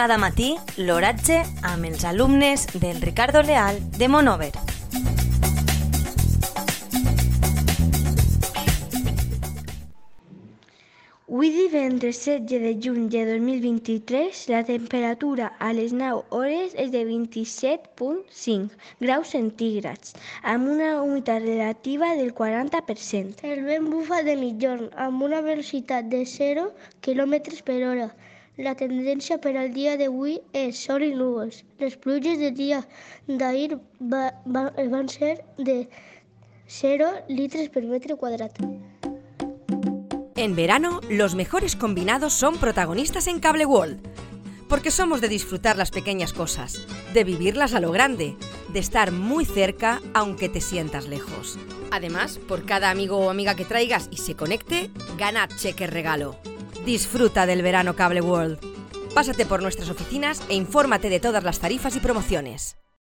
Cada matí, l'oratge amb els alumnes del Ricardo Leal de Monover. Avui divendres 16 de juny de 2023, la temperatura a les 9 hores és de 27.5 graus centígrads, amb una humitat relativa del 40%. El vent bufa de mitjorn amb una velocitat de 0 km per hora. La tendència per al dia d'avui és sol i núvols. Les pluges del dia d'ahir va, va, van ser de 0 litres per metre quadrat. En verano, los mejores combinados son protagonistas en Cable World. Porque somos de disfrutar las pequeñas cosas, de vivirlas a lo grande, de estar muy cerca aunque te sientas lejos. Además, por cada amigo o amiga que traigas y se conecte, gana cheque regalo. Disfruta del verano Cable World. Pásate por nuestras oficinas e infórmate de todas las tarifas y promociones.